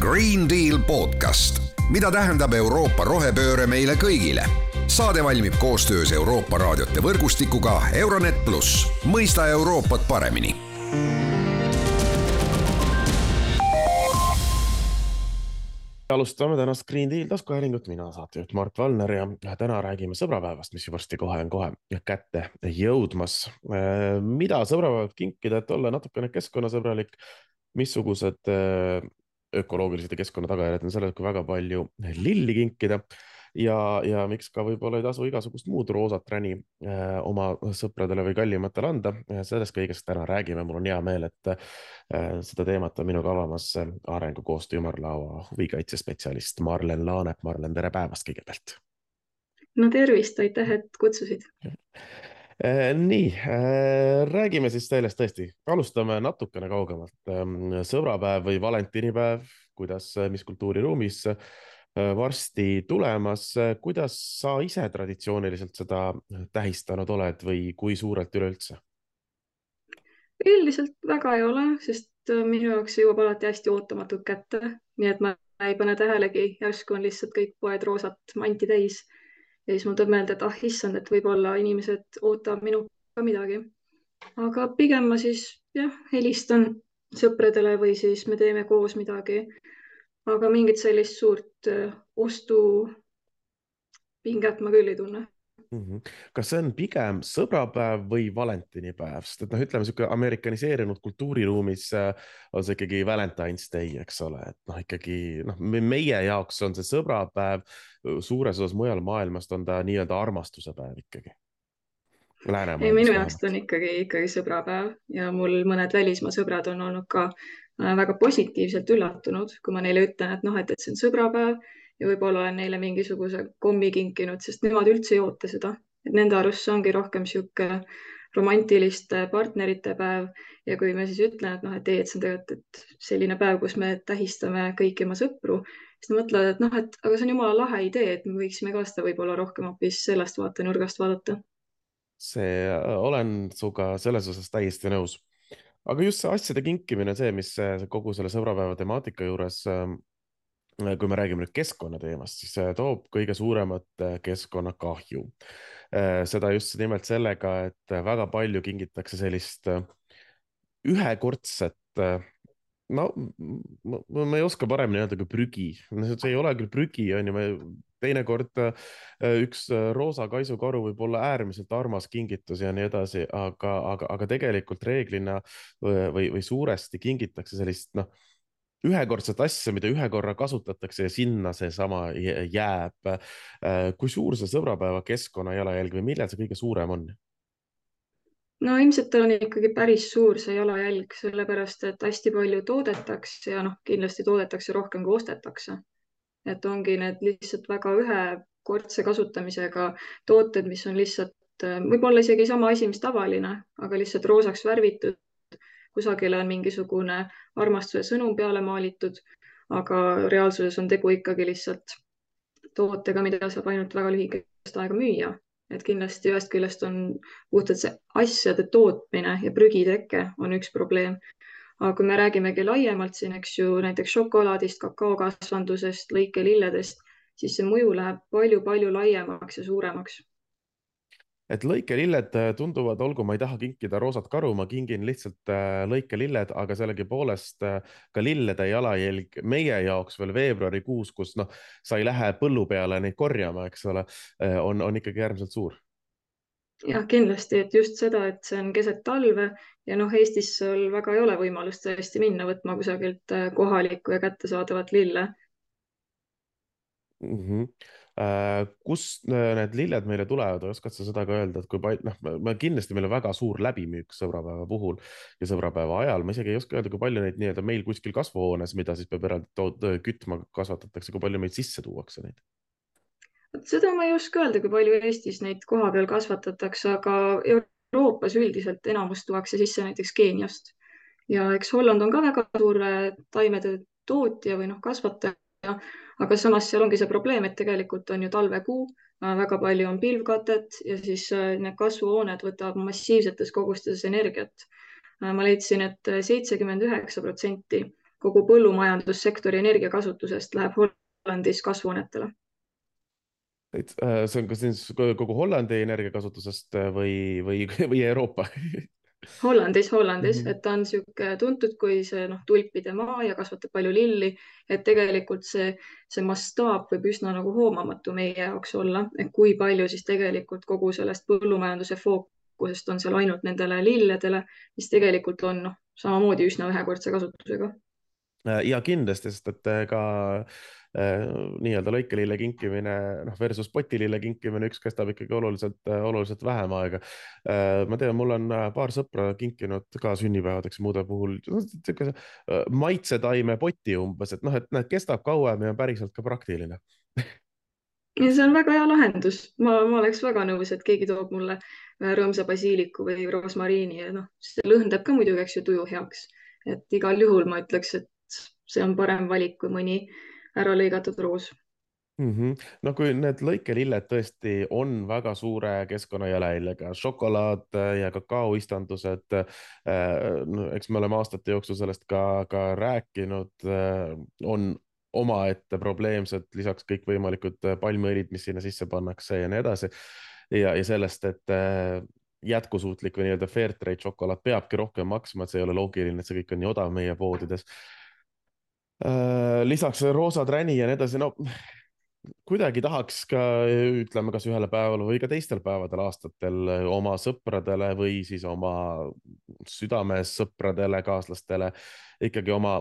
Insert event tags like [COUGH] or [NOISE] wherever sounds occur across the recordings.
Green Deal podcast, mida tähendab Euroopa rohepööre meile kõigile. saade valmib koostöös Euroopa raadiote võrgustikuga Euronet pluss, mõista Euroopat paremini. Alustame tänast Green Deal taskuhäälingut, mina saatejuht Mart Valner ja täna räägime sõbrapäevast, mis varsti kohe on kohe kätte jõudmas. mida sõbrapäevad kinkida, et olla natukene keskkonnasõbralik, missugused ökoloogilised ja keskkonna tagajärjed on sellel, kui väga palju lilli kinkida ja, ja miks ka võib-olla ei tasu igasugust muud roosat räni äh, oma sõpradele või kallimatele anda. sellest kõigest täna räägime, mul on hea meel, et äh, seda teemat on minuga avamas arengukoostöö ümarlaua huvikaitsespetsialist Marlen Laanep. Marlen, tere päevast kõigepealt. no tervist, aitäh, et kutsusid äh, nii äh,, räägime siis sellest tõesti, alustame natukene kaugemalt. Ähm, sõbrapäev või valentinipäev, kuidas, mis kultuuriruumis äh, Äh, varsti tulemas. kuidas sa ise traditsiooniliselt seda tähistanud oled või kui suurelt üleüldse? üldiselt väga ei ole, sest äh, minu jaoks jõuab alati hästi ootamatult kätte, nii et ma ei pane tähelegi, järsku on lihtsalt kõik poed roosat manti täis. Ja siis mul tuleb meelde, et ah issand, et võib-olla inimesed ootavad minult ka midagi. aga pigem ma siis jah, helistan sõpradele või siis me teeme koos midagi aga mingit sellist suurt äh, ostupinget ma küll ei tunne mm. -hmm. kas see on pigem sõbrapäev või valentinipäev, sest et noh, ütleme sihuke amerikaniseerunud kultuuriruumis äh, on see ikkagi Valentine's Day, eks ole, et noh, ikkagi noh, meie jaoks on see sõbrapäev, suures osas mujal maailmast on ta nii-öelda armastuse päev ikkagi. Ei, minu jaoks ta on ikkagi, ikkagi sõbrapäev. Ja mul mõned välismaa sõbrad on olnud ka äh, väga positiivselt üllatunud, kui ma neile ütlen, et noh, et, et see on sõbrapäev ja võib-olla olen neile mingisuguse kommi kinkinud, sest nemad üldse ei oota seda, et nende arust see ongi rohkem sihuke romantiliste partnerite päev. Ja kui me siis ütlen, et noh, et ei, et see on tegelikult, selline päev, kus me tähistame kõiki oma sõpru, siis nad mõtlevad, et noh, et aga see on jumala lahe idee, et me võiksime ka seda võib-olla rohkem hoopis sellest vaatenurgast vaadata. See, äh, olen sinuga selles osas täiesti nõus. aga just see asjade kinkimine, see, mis kogu selle sõbrapäeva temaatika juures, ähm, kui me räägime nüüd keskkonnateemast, siis see toob kõige suuremat äh, keskkonnakahju. Äh, seda just nimelt sellega, et väga palju kingitakse sellist ühekordset no ma, ei oska paremini öelda kui prügi, see ei ole küll prügi, on ju, me teinekord äh, üks äh, roosa kaisukaru võib olla äärmiselt armas kingitus ja nii edasi, aga, aga, aga tegelikult reeglina või, või suuresti kingitakse sellist noh, ühekordset asja, mida ühe korra kasutatakse ja sinna seesama jääb. Äh, kui suur see sõbrapäeva keskkonna jalajälg või millal see kõige suurem on? no ilmselt on ikkagi päris suur see jalajälg, sellepärast et hästi palju toodetakse ja noh, kindlasti toodetakse rohkem kui ostetakse et ongi need lihtsalt väga ühekordse kasutamisega tooted, mis on lihtsalt võib-olla isegi sama asi, mis tavaline, aga lihtsalt roosaks värvitud. Kusagile on mingisugune armastuse sõnum peale maalitud, aga reaalsuses on tegu ikkagi lihtsalt tootega, mida saab ainult väga lühikest aega müüa. et kindlasti ühest küljest on puhtalt see asjade tootmine ja prügiteke on üks probleem, aga kui me räägimegi laiemalt siin, eks ju, näiteks šokolaadist, kakaokasvandusest, lõikelilledest, siis see mõju läheb palju-palju laiemaks ja suuremaks et lõikelilled äh, tunduvad, olgu, ma ei taha kinkida roosat karu, ma kingin lihtsalt äh, lõikelilled, aga sellegipoolest äh, ka lillede jalajälg meie jaoks veel veebruarikuus, kus noh, sa ei lähe põllu peale neid korjama, eks ole, on, on ikkagi äärmiselt suur jah, kindlasti, et just seda, et see on keset talve ja noh, Eestis sul väga ei ole võimalust tõesti minna võtma kusagilt kohalikku ja kättesaadavat lille mm. -hmm. Äh, kust äh, need lilled meile tulevad, oskad sa seda ka öelda, et kui palju, noh, kindlasti meil on väga suur läbimüük sõbrapäeva puhul ja sõbrapäeva ajal, ma isegi ei oska öelda, kui palju neid nii-öelda meil kuskil kasvuhoones, mida siis peab eraldi kütma, kasvatatakse, kui palju meid sisse tuuakse neid? Vot seda ma ei oska öelda, kui palju Eestis neid kohapeal kasvatatakse, aga Euroopas üldiselt enamus tuuakse sisse näiteks Keeniast. Ja eks Holland on ka väga suur taimede tootja või noh, kasvataja, aga samas seal ongi see probleem, et tegelikult on ju talvekuu, väga palju on pilvkatet ja siis äh, need kasvuhooned võtavad massiivsetes kogustes energiat. ma leidsin et, et seitsekümmend üheksa protsenti kogu põllumajandussektori energiakasutusest läheb Hollandis kasvuhoonetele. see on kas siis kogu Hollandi energiakasutusest või, või, või Euroopa [LAUGHS] Hollandis, Hollandis mm, -hmm. et ta on niisugune tuntud kui see noh, tulpide maa ja kasvatab palju lilli, et tegelikult see, see mastaap võib üsna nagu hoomamatu meie jaoks olla, et kui palju siis tegelikult kogu sellest põllumajanduse fookusest on seal ainult nendele lilledele, mis tegelikult on noh, samamoodi üsna ühekordse kasutusega. Ja kindlasti, sest et ka äh, Äh, nii-öelda lõikelille kinkimine, noh versus potilille kinkimine, üks kestab ikkagi oluliselt, äh, oluliselt vähem aega. Äh, ma tean, mul on paar sõpra kinkinud ka sünnipäevadeks muude puhul niisuguse maitsetaime poti umbes, et noh, et näed, kestab kauem ja päriselt ka praktiline ja see on väga hea lahendus, ma, ma oleks väga nõus, et keegi toob mulle rõõmsa basiiliku või rosmariini ja noh, see lõhnab ka muidugi, eks ju, tuju heaks. et igal juhul ma ütleks, et see on parem valik kui mõni ära lõigatud roos mm. -hmm. no kui need lõikelilled tõesti on väga suure keskkonnajalajäljega, šokolaad ja kakaoistandused äh,. eks me oleme aastate jooksul sellest ka, ka rääkinud äh,, on omaette probleemsed, lisaks kõikvõimalikud palmiõlid, mis sinna sisse pannakse ja nii edasi. ja, ja sellest, et äh, jätkusuutlik või nii-öelda fair trade šokolaad peabki rohkem maksma, et see ei ole loogiline, et see kõik on nii odav meie poodides Äh, lisaks roosa träni ja nii edasi, no kuidagi tahaks ka ütleme, kas ühel päeval või ka teistel päevadel aastatel oma sõpradele või siis oma südames sõpradele, kaaslastele ikkagi oma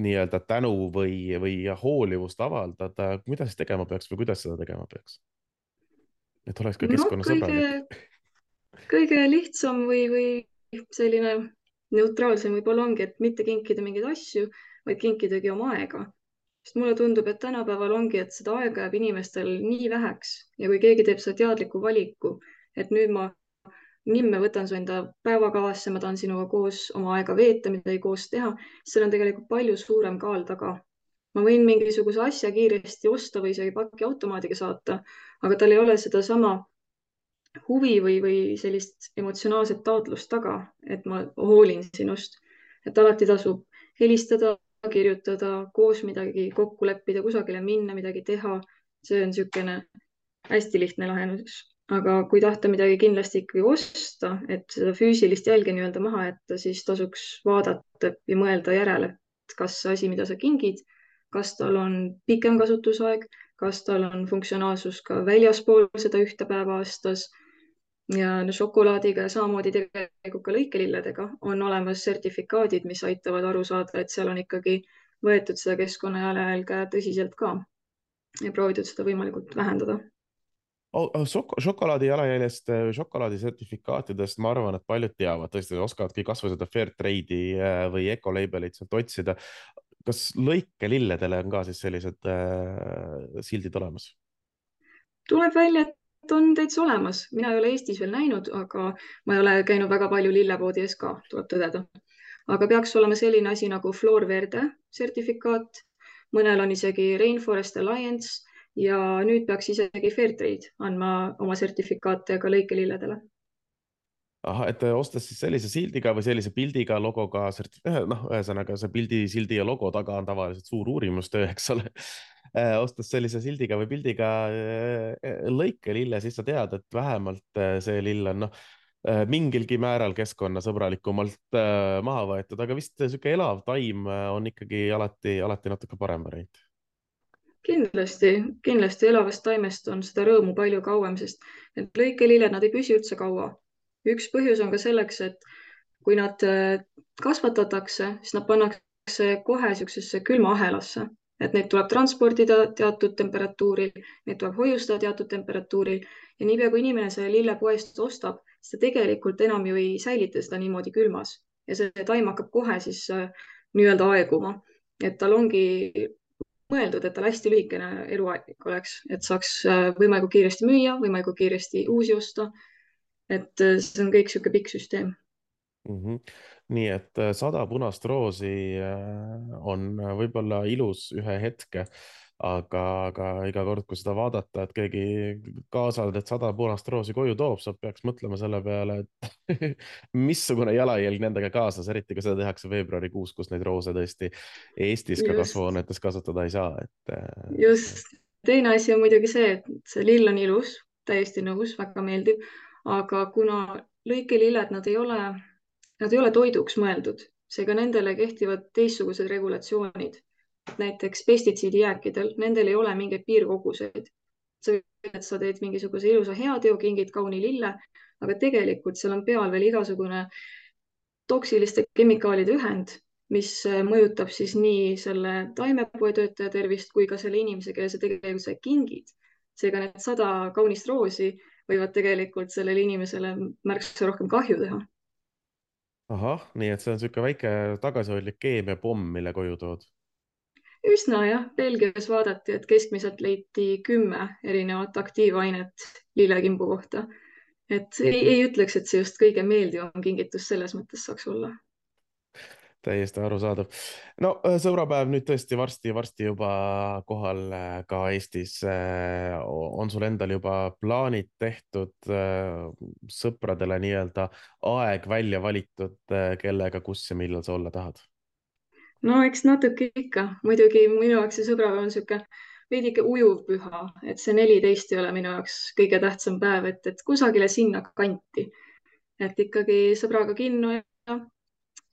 nii-öelda tänu või, või hoolivust avaldada, mida siis tegema peaks või kuidas seda tegema peaks? et oleks ka keskkonnasõbralik no,. kõige lihtsam või, või selline neutraalsem võib-olla ongi, et mitte kinkida mingeid asju vaid kinkidagi oma aega. sest mulle tundub, et tänapäeval ongi, et seda aega jääb inimestel nii väheks ja kui keegi teeb seda teadliku valiku, et nüüd ma nimme võtan su enda päevakavasse, ma tahan sinuga koos oma aega veeta, midagi koos teha, seal on tegelikult palju suurem kaal taga. ma võin mingisuguse asja kiiresti osta või isegi pakiautomaadiga saata, aga tal ei ole sedasama huvi või, või sellist emotsionaalset taotlust taga, et ma hoolin sinust, et alati tasub helistada, kirjutada, koos midagi kokku leppida, kusagile minna, midagi teha. see on niisugune hästi lihtne lahendus, aga kui tahta midagi kindlasti ikkagi osta, et seda füüsilist jälge nii-öelda maha jätta, siis tasuks vaadata ja mõelda järele, et kas see asi, mida sa kingid, kas tal on pikem kasutusaeg, kas tal on funktsionaalsus ka väljaspool seda ühte päeva aastas ja no šokolaadiga ja samamoodi tegelikult ka lõikelilledega on olemas sertifikaadid, mis aitavad aru saada, et seal on ikkagi võetud seda keskkonnajalajälge tõsiselt ka ja proovitud seda võimalikult vähendada oh, oh šok. šokolaadi jalajäljest, šokolaadi sertifikaatidest, ma arvan, et paljud teavad, tõesti oskavadki kasvõi seda fair trade'i äh, või ecolabel'it sealt otsida. kas lõikelilledele on ka siis sellised äh, sildid olemas? tuleb välja, et on täitsa olemas, mina ei ole Eestis veel näinud, aga ma ei ole käinud väga palju lillepoodi ees ka, tuleb tõdeda. aga peaks olema selline asi nagu Flor Verde sertifikaat, mõnel on isegi Rainforest Alliance ja nüüd peaks isegi Fairtrade andma oma sertifikaate ka lõikelilledele ahah, et ostes siis sellise sildiga või sellise pildiga, logoga, [LAUGHS] noh, ühesõnaga see pildi, sildi ja logo taga on tavaliselt suur uurimustöö, eks ole ostes sellise sildiga või pildiga äh, lõikelille, siis sa tead, et vähemalt äh, see lill on noh, mingilgi määral keskkonnasõbralikumalt maha võetud, aga vist niisugune elav taim on ikkagi alati, alati natuke parem variant kindlasti, kindlasti elavast taimest on seda rõõmu palju kauem, sest need lõikelilled, nad ei püsi üldse kaua. üks põhjus on ka selleks, et kui nad kasvatatakse, siis nad pannakse kohe niisugusesse külmaahelasse et neid tuleb transportida teatud temperatuuril, neid tuleb hoiustada teatud temperatuuril ja niipea kui inimene selle lille poest ostab, siis ta tegelikult enam ju ei säilita seda niimoodi külmas ja see taim hakkab kohe siis äh, nii-öelda aeguma, et tal ongi mõeldud, et tal hästi lühikene eluaeg oleks, et saaks äh, võimalikult kiiresti müüa, võimalikult kiiresti uusi osta. et äh, see on kõik niisugune pikk süsteem mm. -hmm nii et äh, sada punast roosi äh, on äh, võib-olla ilus ühe hetke, aga, aga iga kord, kui seda vaadata, et keegi kaasal need sada punast roosi koju toob, sa peaks mõtlema selle peale, et [LAUGHS] missugune jalajälg nendega kaasas, eriti kui seda tehakse veebruarikuus, kus neid roose tõesti Eestis ka kasvuhoonetes kasvatada ei saa, et. Just, teine asi on muidugi see, et see lill on ilus, täiesti nõus, väga meeldib, aga kuna lõikelilled, nad ei ole, nad ei ole toiduks mõeldud, seega nendele kehtivad teistsugused regulatsioonid näiteks pestitsiidijääkidel, nendel ei ole mingeid piirkoguseid. sa võid, et sa teed mingisuguse ilusa heateo, kingid kauni lille, aga tegelikult seal on peal veel igasugune toksiliste kemikaalide ühend, mis mõjutab siis nii selle taimepoetöötaja tervist kui ka selle inimese, kelle sa tegelikult sa kingid. seega need sada kaunist roosi võivad tegelikult sellele inimesele märksa rohkem kahju teha. Ahah, nii et see on niisugune väike tagasihoidlik keemiapomm, mille koju tood. Üsna jah, Belgias vaadati, et keskmiselt leiti kümme erinevat aktiivainet lillekimbu kohta. et ei, ei ütleks, et see just kõige meeldivam kingitus selles mõttes saaks olla täiesti arusaadav. no äh, sõbrapäev nüüd tõesti varsti-varsti juba kohal äh, ka Eestis. Äh, on sul endal juba plaanid tehtud, sõpradele nii-öelda aeg välja valitud, kellega, kus ja millal sa olla tahad? no eks natuke ikka, muidugi minu jaoks see sõbrapäev on niisugune veidike ujuv püha, et see neliteist ei ole minu jaoks kõige tähtsam päev, et, et kusagile sinna kanti. et ikkagi sõbraga kinno ja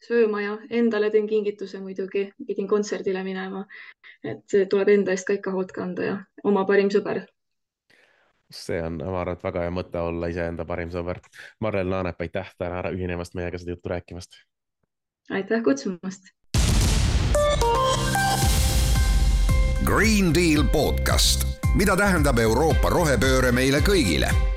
sööma ja endale teen kingituse muidugi, pidin kontserdile minema. et tuleb enda eest ka ikka hoolt kanda ja oma parim sõber see on, ma arvan, et väga hea mõte olla iseenda parim sõber. Marlen Laanep, aitäh täna ühinemast meiega seda juttu rääkimast. aitäh kutsumast Green Deal podcast, mida tähendab Euroopa rohepööre meile kõigile.